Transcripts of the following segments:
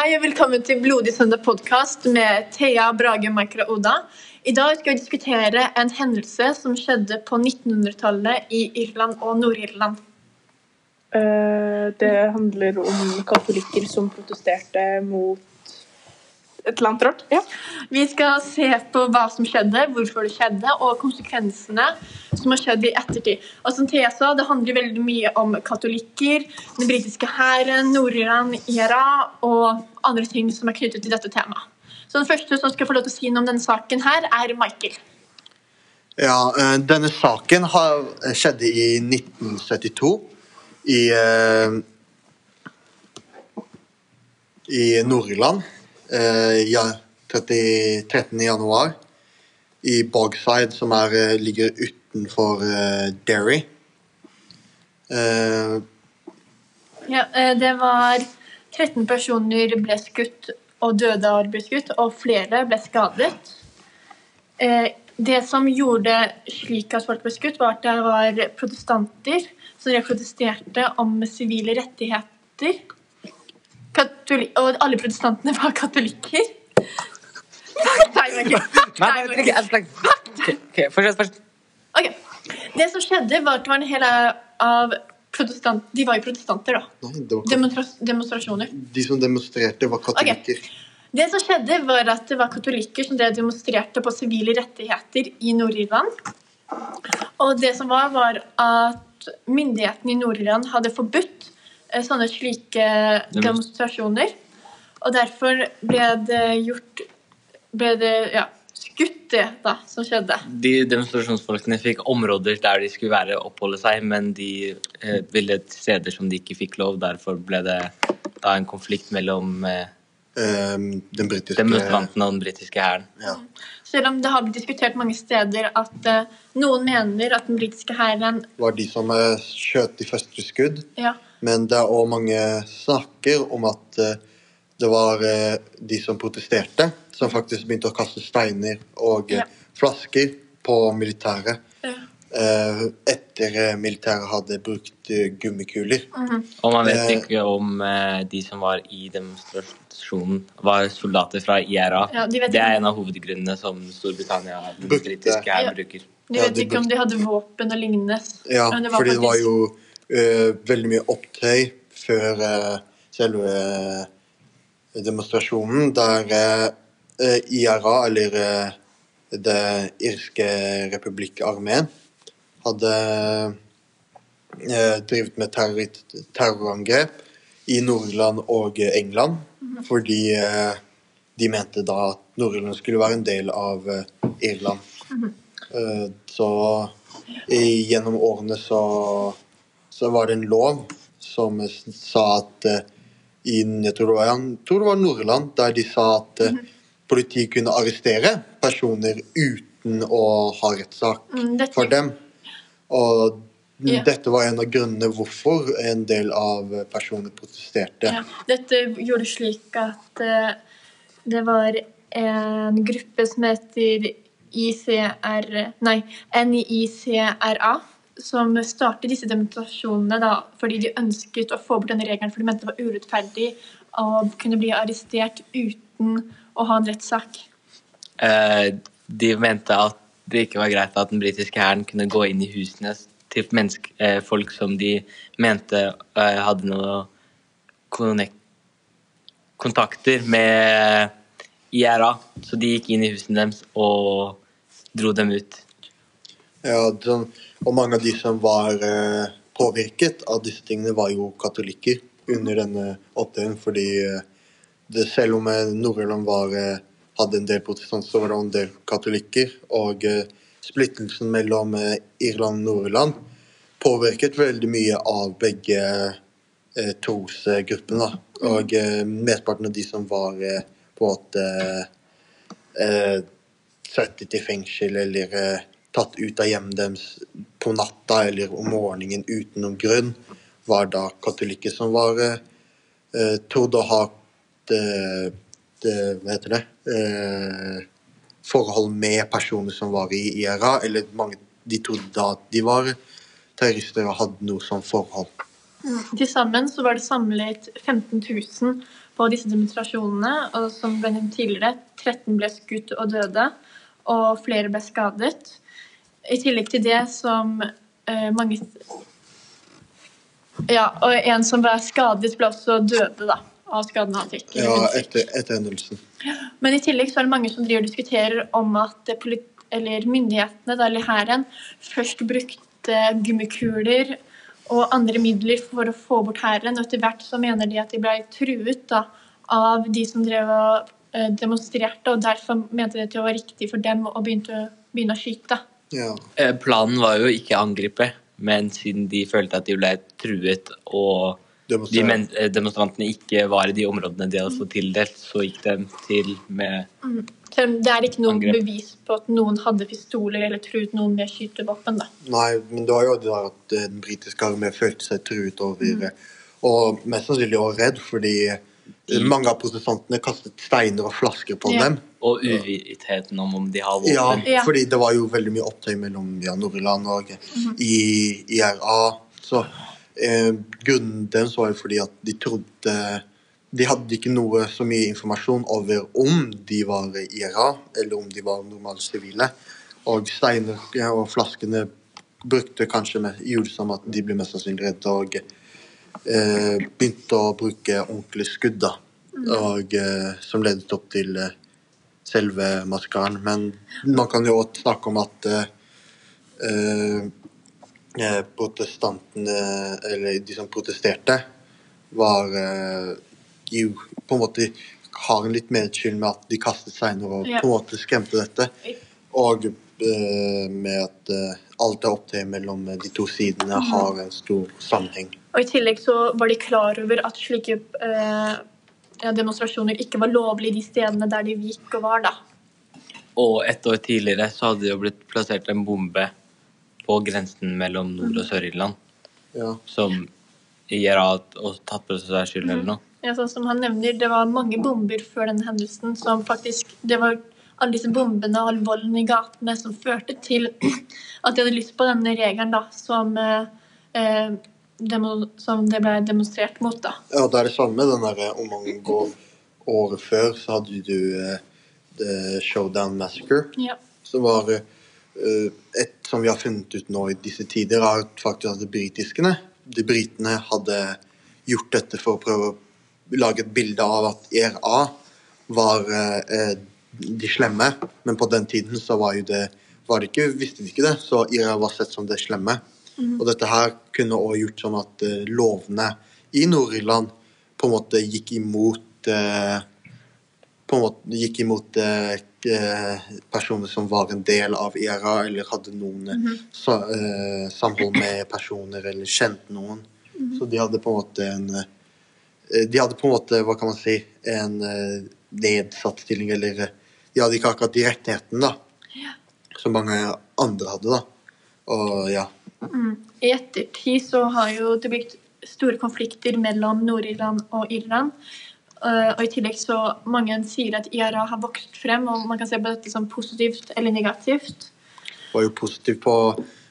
Hei og velkommen til Blodig søndag podkast med Thea Brage Maikra Oda. I dag skal vi diskutere en hendelse som skjedde på 1900-tallet i Irland og Nord-Irland. Eh, det handler om katolikker som protesterte mot et eller annet rart. Ja. Vi skal se på hva som skjedde, hvorfor det skjedde, og konsekvensene som har skjedd i ettertid. Og som Thea sa, Det handler veldig mye om katolikker, den britiske hæren, Nord-Iran, IRA og andre ting som er knyttet til dette temaet. Så Den første som skal få lov til å si noe om denne saken, her, er Michael. Ja, eh, denne saken har, skjedde i 1972 i, eh, i Nord-Irland. Eh, ja, 30, 13. januar i Bogside, som er, eh, ligger utenfor eh, Derry. Eh, Ja, eh, det var 13 personer ble skutt og døde av å skutt, og flere ble skadet. Eh, Det som gjorde slik at folk ble skutt, var at det var protestanter som protesterte om sivile rettigheter. Katoli og alle protestantene var katolikker. Nei, Michael. Nei, nei, trenger ikke- jeg trenger ikke. Ok, ok, Fortsett. Det som skjedde, var at det var en hel av protestant... De var jo protestanter, da. nei, det var, Demonstra demonstrasjoner. de som demonstrerte, var katolikker. Det som skjedde, var at det var katolikker som demonstrerte på sivile rettigheter i Nord-Irland. Og det som var, var at myndighetene i Nord-Irland hadde forbudt sånne slike demonstrasjoner. Og derfor ble det gjort Ble det ja, skutt, det da, som skjedde. De demonstrasjonsfolkene fikk områder der de skulle være oppholde seg, men de eh, ville steder som de ikke fikk lov. Derfor ble det da en konflikt mellom eh, Um, den britiske demonstrantene og den britiske hæren. ja. Selv om det har blitt diskutert mange steder at eh, noen mener at den britiske hæren var de som eh, skjøt de første skudd. ja, Men det er òg mange snakker om at eh, det var eh, de som protesterte, som faktisk begynte å kaste steiner og eh, Ja. flasker på militæret. Ja. Eh, etter militæret hadde brukt gummikuler. Og man vet ikke om de som var i demonstrasjonen, var soldater fra IRA. Ja, de det er en av hovedgrunnene som Storbritannia den Brukte. britiske hæren Ja. bruker. De Ja, vet de ikke om de hadde våpen og lignende. Ja, Men fordi det var jo veldig mye opptøy før eh, selve eh, demonstrasjonen, der eh, eh, IRA, eller eh, det irske republikkarmeen, hadde eh, drevet med terror terrorangrep i Nord-Irland og eh, England, fordi eh, de mente da at Nord-Irland skulle være en del av eh, Irland. Eh, så gjennom årene så, så var det en lov som sa at eh, i, jeg tror det var, tror det var Nord-Irland, der de sa at eh, politiet kunne arrestere personer uten å ha rettssak Mm, for dem. Og Ja. dette var en av grunnene hvorfor en del av personene protesterte. Ja, dette gjorde slik at eh, det var en gruppe som heter ICR Nei, NICRA, som startet disse demonstrasjonene da, fordi de ønsket å få bort denne regelen, for de mente det var urettferdig å kunne bli arrestert uten å ha en rettssak. Eh, de mente at det ikke var greit at den britiske hæren kunne gå inn i husene til eh, folk som de mente eh, hadde noe kontakter med IRA. Så de gikk inn i husene deres og dro dem ut. Ja, sånn, og mange av de som var eh, påvirket av disse tingene, var jo katolikker under denne opptøyen. Fordi eh, det, selv om eh, Nord-Irland eh, hadde en del protestanter, så var det en del katolikker. Og eh, splittelsen mellom eh, Irland og Nord-Irland påvirket veldig mye av begge trosgruppene. Og mesteparten av de som var på en måte satt i fengsel eller tatt ut av hjemmet deres på natta eller om morgenen uten noen grunn, var da katolikker som var eh, trodde å ha det, det, Hva heter det eh, Forhold med personer som var i IRA, eller mange de trodde da at de var terrorister og hadde noe sånt forhold. Til sammen så var det samlet 15 000 på disse demonstrasjonene, og som ble nevnt tidligere, 13 ble skutt og døde, og flere ble skadet. I tillegg til det som eh, mange Ja, og en som ble skadet, ble også døde, da, av skadene han fikk. Ja, etter, etter hendelsen. Men i tillegg så er det mange som driver og diskuterer om at eller myndighetene, da, eller hæren, først brukte gummikuler og andre midler for å få bort hæren. Og etter hvert så mener de at de ble truet da, av de som drev og eh, demonstrerte, og derfor mente de at det var riktig for dem å begynne, begynne å skyte. Ja. Eh, Planen var jo ikke å angripe, men siden de følte at de ble truet og de men, eh, demonstrantene ikke var i de områdene de hadde fått tildelt, så gikk de til med mm. det er ikke noen Angrep. bevis på at noen hadde pistoler eller truet noen med skytevåpen. da. Nei, men det var jo det at eh, den britiske armeen følte seg truet over mm. Og mest sannsynlig også redd, fordi eh, mange av protestantene kastet steiner og flasker på Ja. dem. Og uvitenheten om om de har våpen. Ja, fordi det var jo veldig mye opptøy mellom ja, Nord-Irland og i IRA. Så eh, grunnen deres var jo fordi at de trodde De hadde ikke noe så mye informasjon over om de var IRA, eller om de var normale sivile. Og steiner og flaskene brukte kanskje med, gjorde som at de ble mest sannsynlig redde og eh, begynte å bruke ordentlige skudd, da. Og, eh, som ledet opp til eh, selve massakren. Men man kan jo også snakke om at eh, eh, protestantene, eller de som protesterte, var eh, jo på en måte har en litt medskyld med at de kastet steiner og Ja. på en måte skremte dette. Og eh, med at eh, alt det til mellom de to sidene har en stor sammenheng. Og I tillegg så var de klar over at slike eh, demonstrasjoner ikke var lovlige i de stedene der de gikk og var. da. Og et år tidligere så hadde det jo blitt plassert en bombe på grensen mellom Nord- og Sør-Irland, Ja. som IRA og tatt på seg skyld eller noe. Ja, sånn som han nevner, Det var mange bomber før den hendelsen som faktisk Det var alle disse bombene og all volden i gatene som førte til at de hadde lyst på denne regelen da, som, eh, eh, som det ble demonstrert mot. da. Ja, det er det samme. Den derre om man går året før, så hadde du eh, The Showdown Massacre. Ja. Som var eh, et som vi har funnet ut nå i disse tider, er faktisk at de britiskene De britene hadde gjort dette for å prøve å lage et bilde av at IRA var eh, de slemme, men på den tiden så var jo det var det ikke, visste de ikke det, så IRA var sett som det slemme. Og dette her kunne også gjort sånn at eh, lovene i Nord-Irland på en måte gikk imot eh, på en måte gikk imot eh, eh, personer som var en del av IRA, eller hadde noen eh, sa, eh, samhold med personer, eller kjente noen. Så de hadde på en måte en De hadde på en måte, hva kan man si, en nedsatt stilling, eller De hadde ikke akkurat de rettighetene, da. Som mange andre hadde, da. Og ja. I ettertid så har jo det blitt store konflikter mellom Nord-Irland og Irland. Uh, og i tillegg så mange sier at IRA har vokst frem, og man kan se på dette som positivt eller negativt. Det var jo positivt på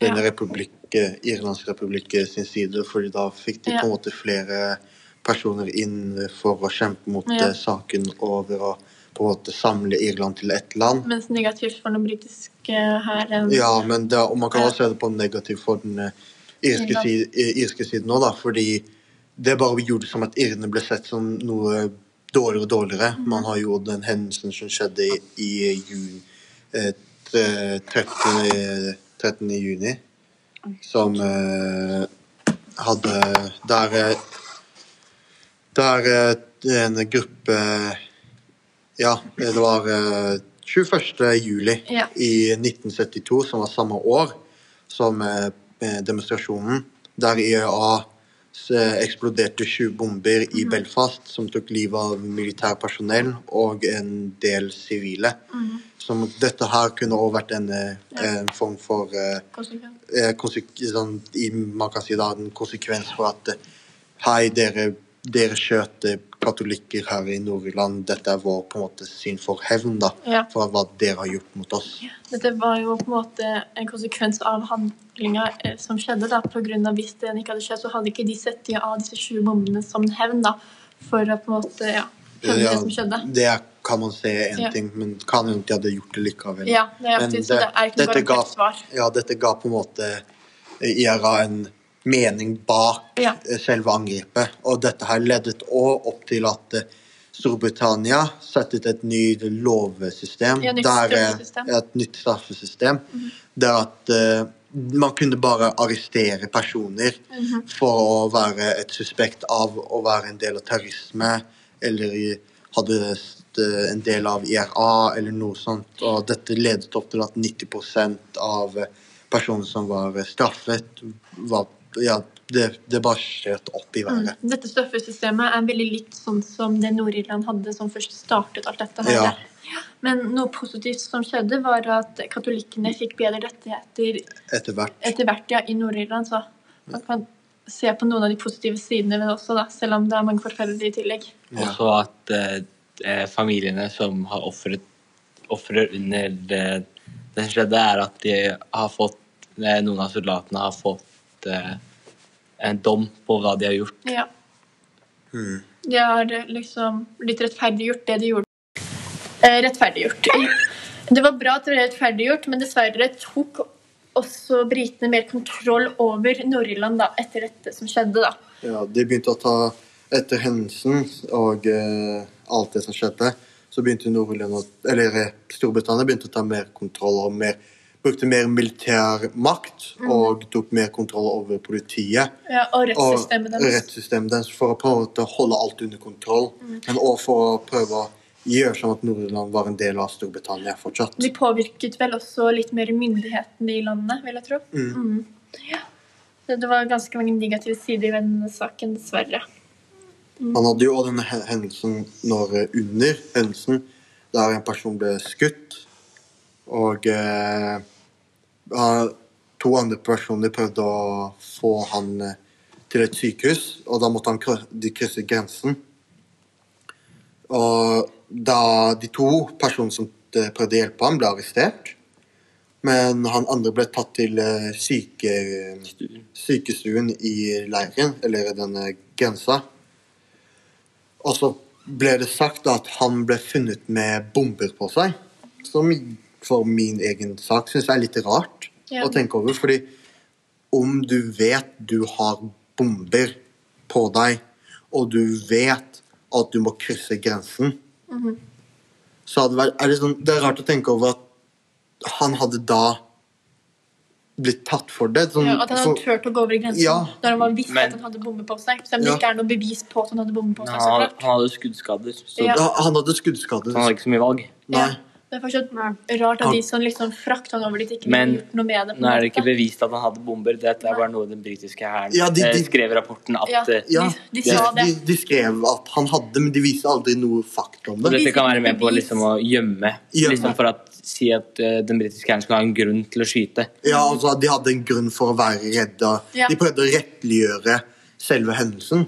denne Ja. republikk, eh, Irlands republikk sin side, fordi da fikk de Ja. på en måte flere personer inn for å kjempe mot Ja. eh, saken over å på å samle Irland til ett land. Mens negativt for den britiske hæren. Ja, men det, og man kan også se det på negativt for den eh, irske, side, eh, irske siden òg, fordi det bare gjorde som at irene ble sett som noe dårligere og dårligere. Mhm. Man har jo den hendelsen som skjedde i, i juni eh, 13. 13. juni, som eh, hadde Der eh, Der en gruppe Ja, det var eh, 21. juli Ja. i 1972, som var samme år som eh, eh, demonstrasjonen, der IEA eh, eksploderte sju bomber i Belfast som tok livet av militærpersonell og en del sivile. Som dette her kunne også vært en, eh, en form for eh, konsekvent. eh, sånn, i, man kan si da, en konsekvens for at eh, hei, dere, dere skjøt eh, katolikker her i Nord-Irland. Dette er vår på en måte syn for hevn da, Ja. for hva dere har gjort mot oss. Dette var jo på en måte en konsekvens av handlinga eh, som skjedde. da, på grunn av Hvis det ikke hadde skjedd, så hadde ikke de sett av disse 20 bombene som hevn. da, for å på en måte ja, skjønne Ja, det som skjedde. det er- kan man se én Ja. ting, men kan hende de hadde gjort det likevel. Ja, det er Men det, det er ikke dette bare ga- svar. Ja, dette ga på en måte IRA en mening bak Ja. eh, selve angrepet. Og dette her ledet òg opp til at eh, Storbritannia satte ut et nytt lovsystem. Ja, nytt der, eh, et nytt straffesystem. Der at uh, man kunne bare arrestere personer Mhm. for å være et suspekt av å være en del av terrorisme, eller i, hadde en del av IRA, eller noe sånt. Og dette ledet opp til at 90% av personene personer som var eh, straffet, var Ja, det, det bare skjøt opp i været. Mm. Dette straffesystemet er veldig likt sånn som det Nord-Irland hadde som først startet alt dette her. Ja. Men noe positivt som skjedde, var at katolikkene fikk bedre rettigheter Etter hvert. etter hvert ja, i Nord-Irland. Så man kan se på noen av de positive sidene ved det også, da, selv om det er mange forferdelige i tillegg. Ja. Også at eh, eh, familiene som har ofret ofre under det, det som skjedde, er at de har fått eh, Noen av soldatene har fått eh, en dom på hva de har gjort. Ja. Mm. De har eh, liksom blitt rettferdiggjort det de gjorde. Eh, rettferdiggjort. Det var bra at det ble rettferdiggjort, men dessverre tok også britene mer kontroll over Nord-Irland da, etter dette som skjedde. da. Ja, de begynte å ta Etter hendelsen og eh, alt det som skjedde, så begynte Nord-Irland eller eh, Storbritannia begynte å ta mer kontroll og mer, brukte mer militær makt og tok mer kontroll over politiet. Ja, og rettssystemet deres. for å prøve å holde alt under kontroll, men også for å prøve å gjøre sånn at Nord-Irland var en del av Storbritannia fortsatt. De påvirket vel også litt mer myndighetene i landet, vil jeg tro. Mm. Mm. Ja. Det var ganske mange negative sider ved denne saken, dessverre. Han hadde jo også denne hendelsen når eh, under hendelsen der en person ble skutt, og eh, to andre personer prøvde å få han eh, til et sykehus, og da måtte han de krysse grensen. Og da de to personene som eh, prøvde å hjelpe ham, ble arrestert, men han andre ble tatt til eh, syke, sykestuen i leiren, eller denne grensa. Og så ble det sagt at han ble funnet med bomber på seg. Som for min egen sak syns jeg er litt rart Ja. å tenke over. Fordi om du vet du har bomber på deg, og du vet at du må krysse grensen, Mhm. så hadde det vært, er det, sånn, det er rart å tenke over at han hadde da blitt tatt for det. Sånn, Ja, at han hadde for- turt å gå over grensen Ja. når han var visst Men- at han hadde bombe på seg. Selv om det Ja. ikke er noe bevis på at han hadde bombe på seg. han, så klart. han hadde skuddskader, så Ja. han hadde skuddskader. han hadde ikke så mye valg. Nei. Det er fortsatt rart at de som liksom frakta han over dit, ikke Men gjort noe med det. Nå er det ikke bevist at han hadde bomber. Dette er bare noe den britiske hæren Ja, de- de- eh, skrev i rapporten at Ja. eh, Ja, De- de sa de, det. de skrev at han hadde, men de viste aldri noe fakta om det. det. dette kan være med på liksom, å gjemme. Gjemme. Liksom for at si at uh, den britiske hæren skal ha en grunn til å skyte. Ja, altså De hadde en grunn for å være redde. Ja. De prøvde å retteliggjøre selve hendelsen.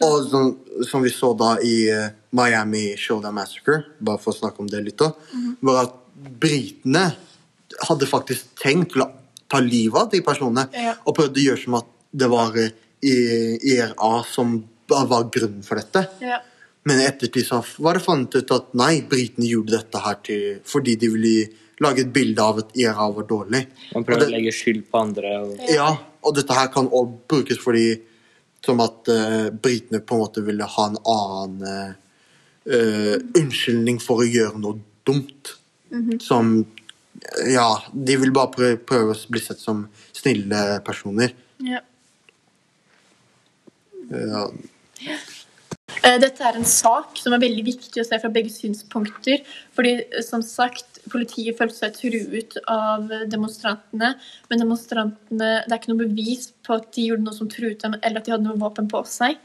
Og sånn, som vi så da i eh, Miami Showdown Massacre, bare for å snakke om det litt, da, var at britene hadde faktisk tenkt å ta livet av de personene. Ja. Og prøvde å gjøre som at det var eh, IRA som var grunnen for dette. Ja. Men i ettertid så var det funnet ut at nei, britene gjorde dette her til, fordi de ville lage et bilde av at IRA var dårlig. Man prøver det- å legge skyld på andre. Og, Ja, og dette her kan også brukes fordi som at uh, britene på en måte ville ha en annen eh, eh, unnskyldning for å gjøre noe dumt. Som Ja, de vil bare prøve, prøve å bli sett som snille personer. Ja. Ja, Eh, Dette er en sak som er veldig viktig å se fra begge synspunkter. Fordi eh, som sagt, politiet følte seg truet av demonstrantene. Men demonstrantene, det er ikke noe bevis på at de gjorde noe som truet dem, eller at de hadde noe våpen på seg.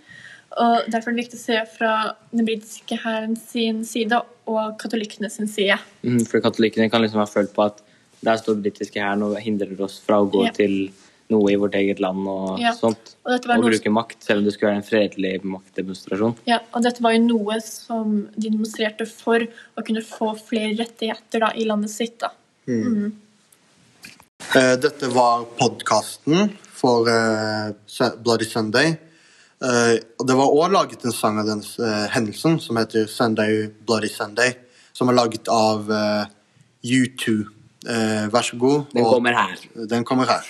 Og Derfor er det viktig å se fra den britiske hæren sin side og katolikkene sin side. Mm, for katolikkene kan liksom ha følt på at der står den britiske hæren og hindrer oss fra å gå Ja. til noe i vårt eget land og Ja. sånt. Og dette var Og noe bruke makt, selv om det skulle være en fredelig maktdemonstrasjon. Ja, og dette var jo noe som de demonstrerte for å kunne få flere rettigheter da, i landet sitt. da. Eh, Dette var podkasten for eh, Bloody Sunday. Eh, det var òg laget en sang av den eh, hendelsen som heter 'Sunday Bloody Sunday', som er laget av eh, U2. Eh, vær så god. Den kommer her. Den kommer her.